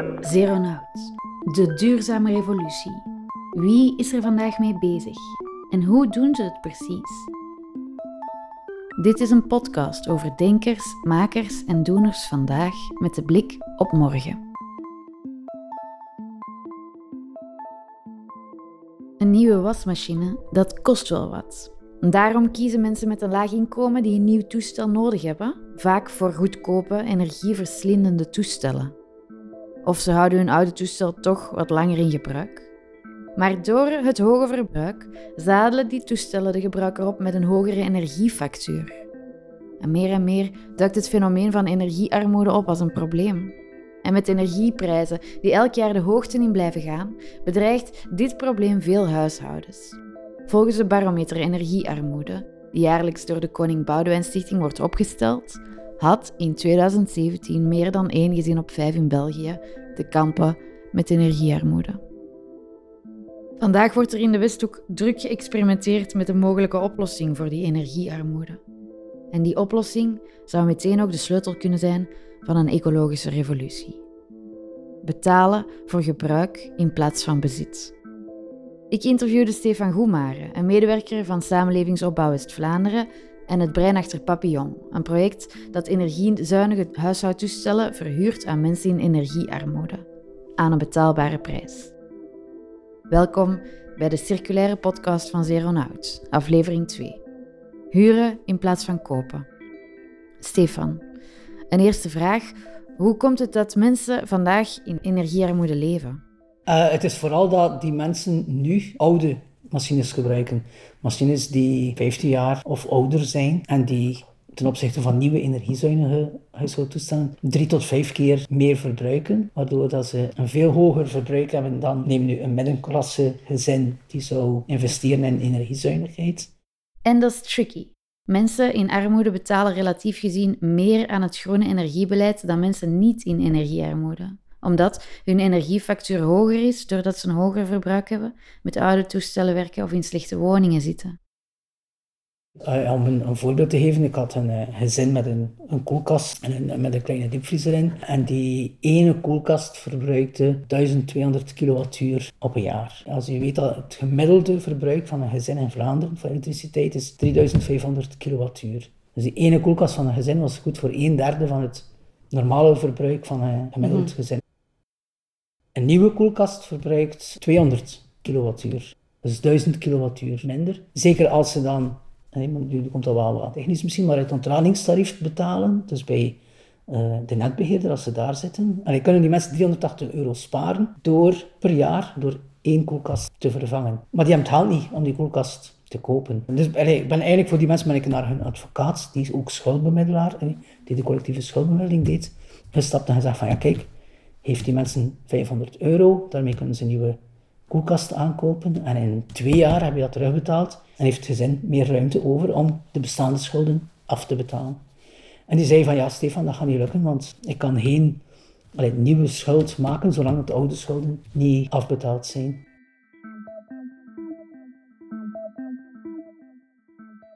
one. Zeronaut, de duurzame revolutie. Wie is er vandaag mee bezig? En hoe doen ze het precies? Dit is een podcast over denkers, makers en doeners vandaag met de blik op morgen. Een nieuwe wasmachine, dat kost wel wat. Daarom kiezen mensen met een laag inkomen die een nieuw toestel nodig hebben, vaak voor goedkope, energieverslindende toestellen. Of ze houden hun oude toestel toch wat langer in gebruik. Maar door het hoge verbruik zadelen die toestellen de gebruiker op met een hogere energiefactuur. En meer en meer duikt het fenomeen van energiearmoede op als een probleem. En met energieprijzen die elk jaar de hoogte in blijven gaan, bedreigt dit probleem veel huishoudens. Volgens de barometer Energiearmoede, die jaarlijks door de Koning Boudewijn Stichting wordt opgesteld, had in 2017 meer dan één gezin op vijf in België te kampen met energiearmoede. Vandaag wordt er in de Westhoek druk geëxperimenteerd met een mogelijke oplossing voor die energiearmoede. En die oplossing zou meteen ook de sleutel kunnen zijn van een ecologische revolutie. Betalen voor gebruik in plaats van bezit. Ik interviewde Stefan Goemare, een medewerker van Samenlevingsopbouw West-Vlaanderen en het brein achter Papillon, een project dat energiezuinige huishoudtoestellen verhuurt aan mensen in energiearmoede, aan een betaalbare prijs. Welkom bij de circulaire podcast van Zeronaut, aflevering 2. Huren in plaats van kopen. Stefan, een eerste vraag. Hoe komt het dat mensen vandaag in energiearmoede leven? Uh, het is vooral dat die mensen nu oude machines gebruiken. Machines die 15 jaar of ouder zijn en die ten opzichte van nieuwe energiezuinige huishoudtoestellen drie tot vijf keer meer verbruiken, waardoor dat ze een veel hoger verbruik hebben dan neem nu een middenklasse gezin die zou investeren in energiezuinigheid. En dat is tricky. Mensen in armoede betalen relatief gezien meer aan het groene energiebeleid dan mensen niet in energiearmoede omdat hun energiefactuur hoger is doordat ze een hoger verbruik hebben, met oude toestellen werken of in slechte woningen zitten. Uh, om een, een, voorbeeld te geven, ik had een uh, gezin met een, een koelkast en een, met een kleine diepvriezer in. En die ene koelkast verbruikte 1200 kilowattuur op een jaar. Als je weet dat het gemiddelde verbruik van een gezin in Vlaanderen voor elektriciteit is 3500 kilowattuur. Dus die ene koelkast van een gezin was goed voor een derde van het normale verbruik van een gemiddeld mhm. gezin. Een nieuwe koelkast verbruikt 200 kilowattuur. Dus 1000 kilowattuur minder. Zeker als ze dan, nu komt dat wel wat technisch misschien, maar het ontralingstarief betalen. Dus bij uh, de netbeheerder, als ze daar zitten. En kunnen die mensen 380 euro sparen door per jaar door één koelkast te vervangen. Maar die hebben het geld niet om die koelkast te kopen. Dus ik ben eigenlijk voor die mensen ben ik naar hun advocaat, die is ook schuldbemiddelaar, die de collectieve schuldbemiddeling deed, gestapt en gezegd van ja kijk, heeft die mensen 500 euro, daarmee kunnen ze een nieuwe koelkast aankopen en in twee jaar heb je dat terugbetaald en heeft het gezin meer ruimte over om de bestaande schulden af te betalen. En die zei van ja Stefan, dat gaat niet lukken, want ik kan geen nieuwe schuld maken zolang de oude schulden niet afbetaald zijn.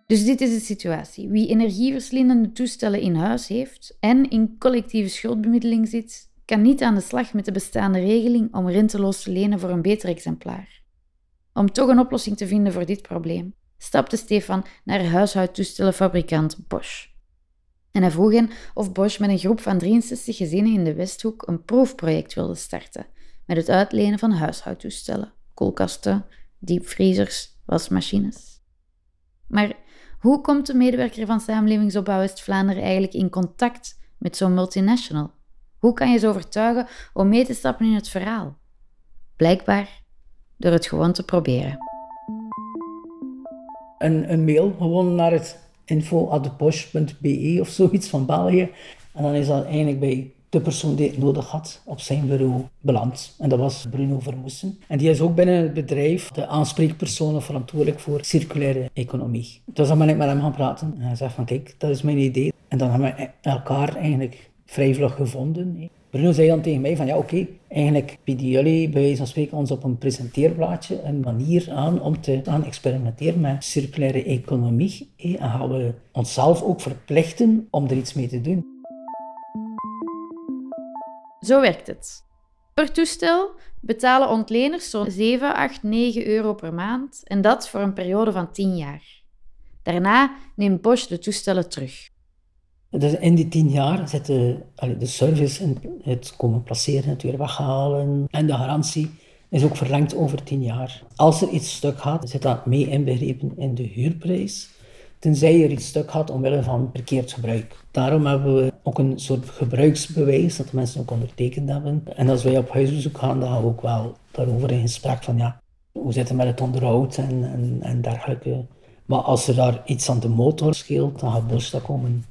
Dus dit is de situatie. Wie energieverslindende toestellen in huis heeft en in collectieve schuldbemiddeling zit, kan niet aan de slag met de bestaande regeling om renteloos te lenen voor een beter exemplaar. Om toch een oplossing te vinden voor dit probleem, stapte Stefan naar huishoudtoestellenfabrikant Bosch. En hij vroeg hen of Bosch met een groep van 63 gezinnen in de Westhoek een proefproject wilde starten met het uitlenen van huishoudtoestellen, koelkasten, diepvriezers, wasmachines. Maar hoe komt de medewerker van Samenlevingsopbouw West-Vlaanderen eigenlijk in contact met zo'n multinational? Hoe kan je ze overtuigen om mee te stappen in het verhaal? Blijkbaar door het gewoon te proberen. Een, een mail gewoon naar het info.bosch.be of zoiets van België. En dan is dat eigenlijk bij de persoon die het nodig had op zijn bureau beland. En dat was Bruno Vermoesen. En die is ook binnen het bedrijf de aanspreekpersoon verantwoordelijk voor circulaire economie. Dus dan ben ik met hem gaan praten. En hij zegt van kijk, dat is mijn idee. En dan hebben we elkaar eigenlijk vrij vlug gevonden. Bruno zei dan tegen mij van ja oké, eigenlijk bieden jullie bij wijze van spreken ons op een presenteerblaadje een manier aan om te gaan experimenteren met circulaire economie. En gaan we onszelf ook verplichten om er iets mee te doen. Zo werkt het. Per toestel betalen ontleners zo'n 7, 8, 9 euro per maand en dat voor een periode van 10 jaar. Daarna neemt Bosch de toestellen terug. Dus in die tien jaar zit de, de service en het komen placeren, het weer weghalen en de garantie is ook verlengd over tien jaar. Als er iets stuk gaat, zit dat mee inbegrepen in de huurprijs, tenzij er iets stuk gaat omwille van verkeerd gebruik. Daarom hebben we ook een soort gebruiksbewijs dat de mensen ook ondertekend hebben. En als wij op huisbezoek gaan, dan gaan we ook wel daarover in gesprek van ja, hoe zit het met het onderhoud en, en, en dergelijke. Maar als er daar iets aan de motor scheelt, dan gaat Bosch dat komen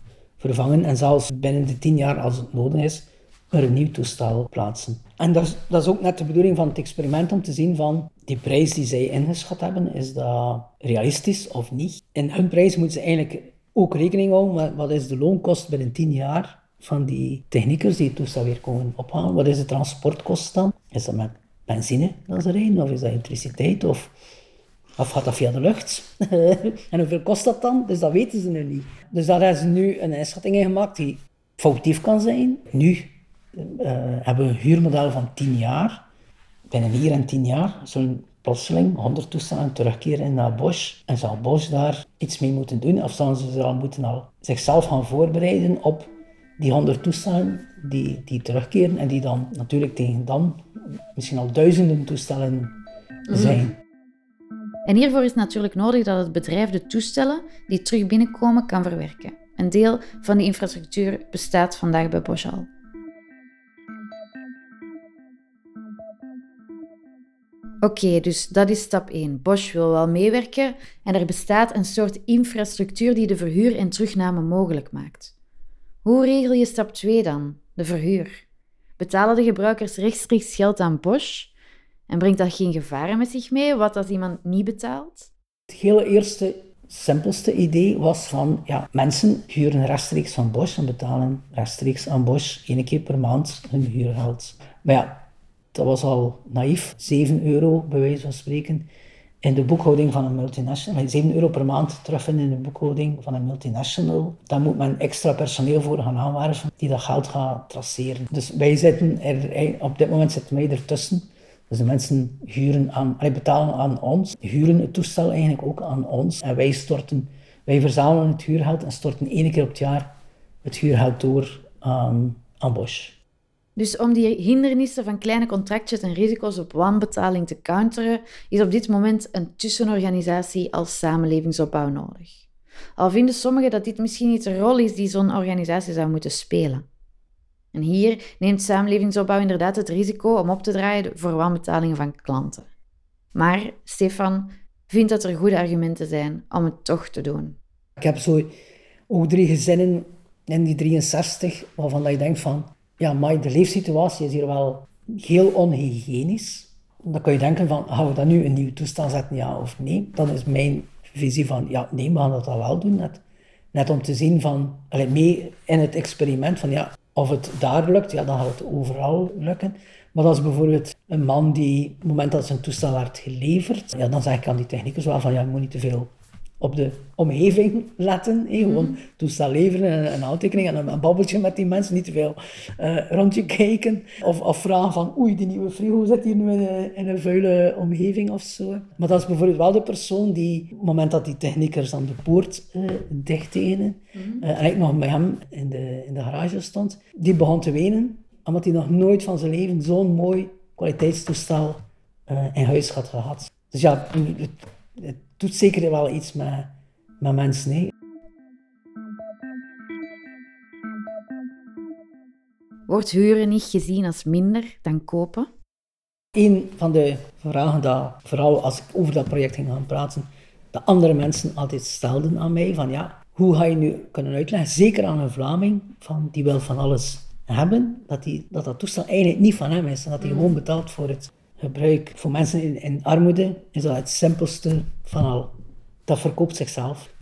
vervangen. En zelfs binnen de tien jaar, als het nodig is, er een nieuw toestel plaatsen. En dat is, dat is ook net de bedoeling van het experiment om te zien van die prijs die zij ingeschat hebben, is dat realistisch of niet? In hun prijs moeten ze eigenlijk ook rekening houden met wat is de loonkost binnen tien jaar van die techniekers die het toestel weer komen ophalen. Wat is de transportkost dan? Is dat met benzine dat ze of is dat elektriciteit of of gaat dat via de lucht? en hoeveel kost dat dan? Dus dat weten ze nu niet. Dus daar hebben ze nu een inschatting in gemaakt die foutief kan zijn. Nu uh, hebben we een huurmodel van 10 jaar. Binnen hier en 10 jaar zullen plotseling 100 toestellen terugkeren naar Bosch. En zal Bosch daar iets mee moeten doen? Of zullen ze al moeten al zichzelf gaan voorbereiden op die 100 toestellen die, die terugkeren en die dan natuurlijk tegen dan misschien al duizenden toestellen mhm. zijn. En hiervoor is natuurlijk nodig dat het bedrijf de toestellen die terug binnenkomen kan verwerken. Een deel van die infrastructuur bestaat vandaag bij Bosch al. Oké, dus dat is stap 1. Bosch wil wel meewerken en er bestaat een soort infrastructuur die de verhuur en terugname mogelijk maakt. Hoe regel je stap 2 dan, de verhuur? Betalen de gebruikers rechtstreeks geld aan Bosch en brengt dat geen gevaren met zich mee, wat als iemand niet betaalt? Het hele eerste, simpelste idee was van, ja, mensen huren rechtstreeks van Bosch en betalen rechtstreeks aan Bosch één keer per maand hun huurgeld. Maar ja, dat was al naïef, 7 euro bij wijze van spreken in de boekhouding van een multinational. 7 euro per maand terugvinden in de boekhouding van een multinational. Daar moet men extra personeel voor gaan aanwerven die dat geld gaat traceren. Dus wij zitten er, op dit moment zitten wij ertussen. Dus de mensen huren aan, betalen aan ons, huren het toestel eigenlijk ook aan ons. En wij storten, wij verzamelen het huurgeld en storten één keer op het jaar het huurgeld door aan, aan Bosch. Dus om die hindernissen van kleine contractjes en risico's op wanbetaling te counteren, is op dit moment een tussenorganisatie als samenlevingsopbouw nodig. Al vinden sommigen dat dit misschien niet de rol is die zo'n organisatie zou moeten spelen. En hier neemt samenlevingsopbouw inderdaad het risico om op te draaien voor wanbetalingen van klanten. Maar Stefan vindt dat er goede argumenten zijn om het toch te doen. Ik heb zo ook drie gezinnen in die 63 waarvan je denkt van, ja, maar de leefsituatie is hier wel heel onhygiënisch. Dan kun je denken van, gaan we dan nu een nieuw toestand zetten, ja of nee? Dan is mijn visie van, ja, nee, we gaan dat wel doen. Net, net om te zien van, allee, mee in het experiment van, ja, of het daar lukt, ja, dan gaat het overal lukken. Maar is bijvoorbeeld een man die, op het moment dat zijn toestel werd geleverd, ja, dan zeg ik aan die technicus wel van, ja, je moet niet te veel op de omgeving letten. Hé, gewoon mm. toestel leveren en een aantekening en een, babbeltje met die mensen. Niet te veel uh, rondje kijken. Of, of vragen van oei, die nieuwe frigo zit hier nu in, in, een vuile omgeving of zo. Maar dat is bijvoorbeeld wel de persoon die, op het moment dat die techniekers aan de poort uh, dicht mm. uh, en ik nog bij hem in de, in de garage stond, die begon te wenen. Omdat hij nog nooit van zijn leven zo'n mooi kwaliteitstoestel in huis had gehad. Dus ja, het, het doet zeker wel iets met, met mensen. Hè. Wordt huren niet gezien als minder dan kopen? Een van de vragen dat, vooral als ik over dat project ging gaan praten, de andere mensen altijd stelden aan mij, van ja, hoe ga je nu kunnen uitleggen, zeker aan een Vlaming, van die wil van alles hebben, dat die, dat, dat toestel eigenlijk niet van hem is, en dat hij gewoon betaalt voor het gebruik. Voor mensen in, in armoede is dat het simpelste van al. Dat verkoopt zichzelf.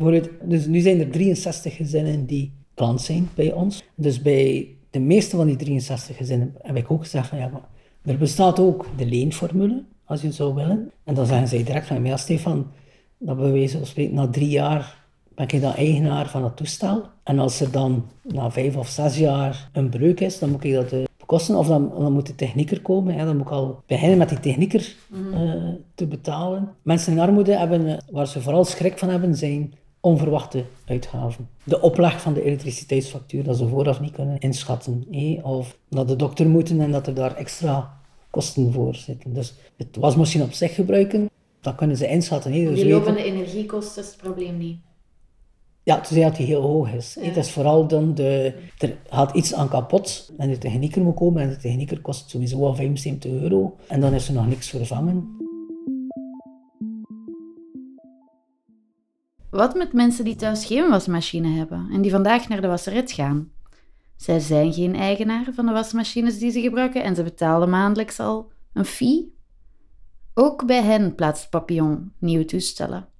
Dus nu zijn er 63 gezinnen die klant zijn bij ons. Dus bij de meeste van die 63 gezinnen heb ik ook gezegd van ja, er bestaat ook de leenformule, als je zou willen. En dan zeggen zij direct van ja Stefan, dat spreken na drie jaar ben ik dan eigenaar van het toestel. En als er dan na vijf of zes jaar een breuk is, dan moet ik dat de kosten. Of dan, dan moet de technieker komen. Ja, dan moet ik al beginnen met die technieker eh, te betalen. Mensen in armoede hebben, eh, waar ze vooral schrik van hebben, zijn onverwachte uitgaven. De opleg van de elektriciteitsfactuur, dat ze vooraf niet kunnen inschatten. Of dat de dokter moeten en dat er daar extra kosten voor zitten. Dus het wasmachine op zich gebruiken, dat kunnen ze inschatten. Dus die lopende energiekosten is het probleem niet. Ja, het is dat die heel hoog is. Het is vooral dan de... Er gaat iets aan kapot en de technieker moet komen en de technieker kost sowieso al 75 euro. En dan is er nog niks vervangen. Wat met mensen die thuis geen wasmachine hebben en die vandaag naar de wasseret gaan? Zij zijn geen eigenaar van de wasmachines die ze gebruiken en ze betalen maandelijks al een fee. Ook bij hen plaatst Papillon nieuwe toestellen.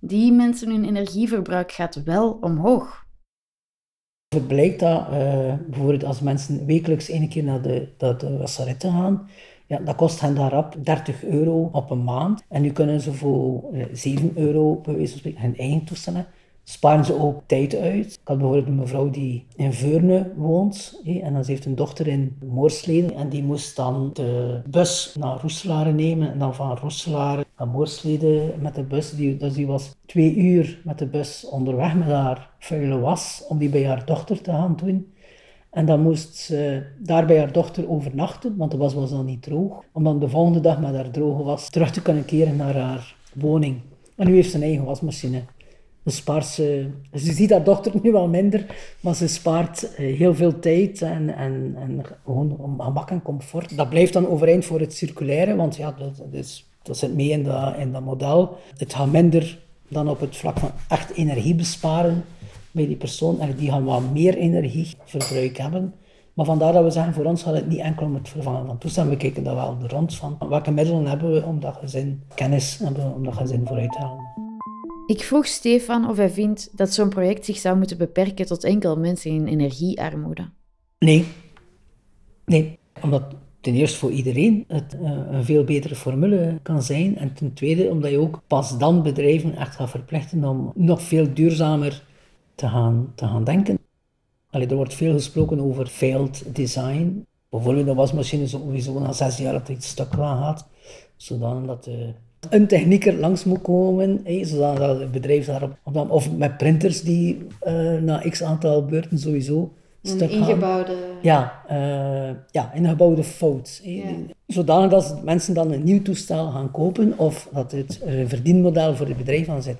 Die mensen hun energieverbruik gaat wel omhoog. Het blijkt dat uh, bijvoorbeeld als mensen wekelijks één keer naar de, de wasseretten gaan, ja, dat kost hen daarop 30 euro op een maand. En nu kunnen ze voor 7 eh, euro bij hun eigen toestellen sparen ze ook tijd uit. Ik had bijvoorbeeld een mevrouw die in Veurne woont en dan ze heeft een dochter in Moorsleden en die moest dan de bus naar Roeselare nemen en dan van Roeselare naar Moorsleden met de bus. Die, dus die was twee uur met de bus onderweg met haar vuile was om die bij haar dochter te gaan doen. En dan moest ze daar bij haar dochter overnachten, want de was was dan niet droog. Om dan de volgende dag met haar droge was terug te kunnen keren naar haar woning. En nu heeft ze een eigen wasmachine. Spaart ze, ziet haar dochter nu wel minder, maar ze spaart eh, heel veel tijd en, en, en gewoon gemak en comfort. Dat blijft dan overeind voor het circulaire, want ja, dat, dat, is, dat zit mee in dat, in dat model. Het gaat minder dan op het vlak van echt energie besparen bij die persoon. En die gaan wat meer energieverbruik hebben. Maar vandaar dat we zeggen, voor ons gaat het niet enkel om het vervangen van toestanden. We kijken daar wel rond van. Welke middelen hebben we om dat gezin, kennis om dat gezin vooruit te halen. Ik vroeg Stefan of hij vindt dat zo'n project zich zou moeten beperken tot enkel mensen in energiearmoede. Nee. Nee, omdat ten eerste voor iedereen het uh, een veel betere formule kan zijn. En ten tweede omdat je ook pas dan bedrijven echt gaat verplichten om nog veel duurzamer te gaan, te gaan denken. Allee, er wordt veel gesproken over failed design. Bijvoorbeeld de wasmachine sowieso na zes jaar dat iets stuk gaat, zodat de een technieker langs moet komen, zodat het bedrijf daarop... Of met printers die uh, na x aantal beurten sowieso een ingebouwde... Ja, uh, ja, ingebouwde fout. Ja. Zodanig dat mensen dan een nieuw toestel gaan kopen of dat het een verdienmodel voor het bedrijf aan zit.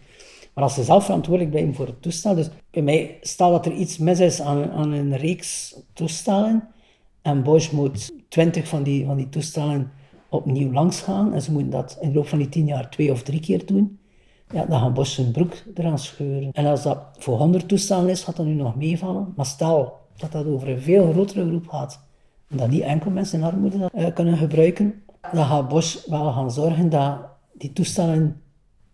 Maar als ze zelf verantwoordelijk blijven voor het toestel, dus bij mij staat dat er iets mis is aan, aan een reeks toestellen en Bosch moet twintig van die, van die toestellen opnieuw langs gaan en ze moeten dat in de loop van die tien jaar twee of drie keer doen, ja, dan gaan Bosch zijn broek eraan scheuren. En als dat voor 100 toestellen is, gaat dat nu nog meevallen. Maar stel dat dat over een veel grotere groep gaat en dat niet enkel mensen in armoede dat uh, kunnen gebruiken, dan gaat Bosch wel gaan zorgen dat die toestellen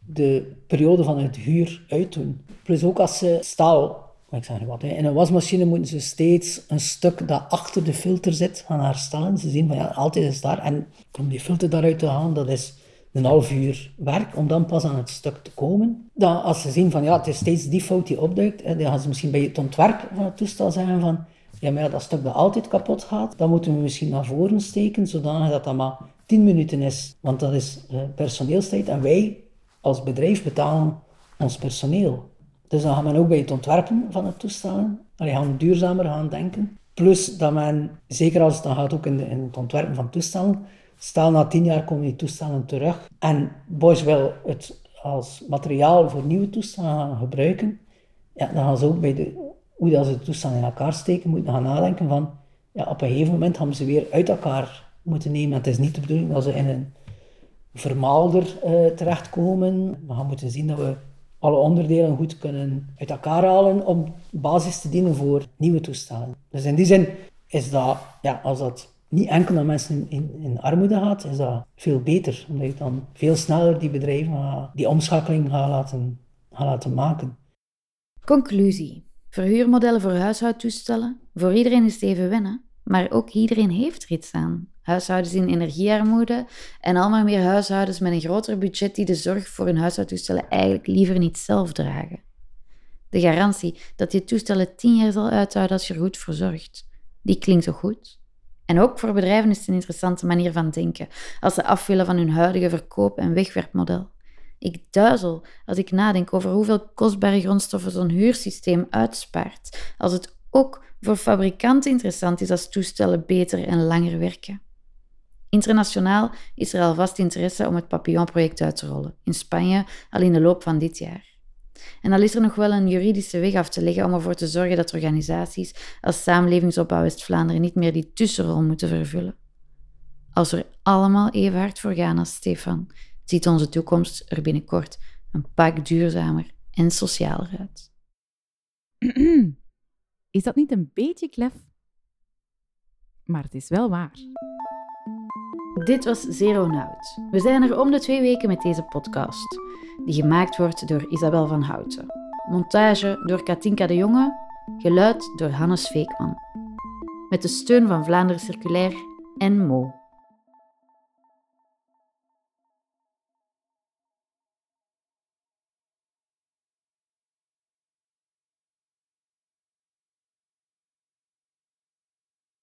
de periode van het huur uitdoen. Plus ook als ze staal ik zeg in een wasmachine moeten ze steeds een stuk dat achter de filter zit gaan herstellen. Ze zien van ja, altijd is daar. En om die filter daaruit te halen, dat is een half uur werk om dan pas aan het stuk te komen. Dan als ze zien van ja, het is steeds die fout die opduikt, dan gaan ze misschien bij het ontwerp van het toestel zeggen van ja, maar dat stuk dat altijd kapot gaat, dan moeten we misschien naar voren steken, zodanig dat dat maar 10 minuten is. Want dat is uh, personeelstijd en wij als bedrijf betalen ons personeel. Dus dan gaat men ook bij het ontwerpen van het toestellen, allee, gaan duurzamer gaan denken. Plus dat men, zeker als het dan gaat ook in, de, in het ontwerpen van toestellen, stel na tien jaar komen die toestellen terug en Bosch wil het als materiaal voor nieuwe toestellen gebruiken, ja, dan gaan ze ook bij de, hoe dat ze het toestel in elkaar steken, moeten gaan nadenken van, ja, op een gegeven moment gaan ze weer uit elkaar moeten nemen. Het is niet de bedoeling dat ze in een vermaalder uh, terechtkomen. We gaan moeten zien dat we alle onderdelen goed kunnen uit elkaar halen om basis te dienen voor nieuwe toestellen. Dus in die zin is dat, ja, als dat niet enkel naar mensen in, in, armoede gaat, is dat veel beter. Omdat je dan veel sneller die bedrijven die omschakeling gaat laten, laten maken. Conclusie. Verhuurmodellen voor huishoudtoestellen. Voor iedereen is het even wennen, maar ook iedereen heeft er iets aan huishoudens in energiearmoede en allemaal meer huishoudens met een groter budget die de zorg voor hun huishoudtoestellen eigenlijk liever niet zelf dragen. De garantie dat je toestellen tien jaar zal uithouden als je er goed voor zorgt, die klinkt zo goed. En ook voor bedrijven is het een interessante manier van denken, als ze af willen van hun huidige verkoop- en wegwerpmodel. Ik duizel als ik nadenk over hoeveel kostbare grondstoffen zo'n huursysteem uitspaart, als het ook voor fabrikanten interessant is als toestellen beter en langer werken. Internationaal is er alvast interesse om het Papillon-project uit te rollen, in Spanje al in de loop van dit jaar. En al is er nog wel een juridische weg af te leggen om ervoor te zorgen dat organisaties als Samenlevingsopbouw West-Vlaanderen niet meer die tussenrol moeten vervullen. Als we er allemaal even hard voor gaan als Stefan, ziet onze toekomst er binnenkort een pak duurzamer en socialer uit. Is dat niet een beetje klef? Maar het is wel waar. Dit was Zero Nout. We zijn er om de twee weken met deze podcast, die gemaakt wordt door Isabel van Houten. Montage door Katinka de Jonge, geluid door Hannes Veekman. Met de steun van Vlaanderen Circulair en Mo.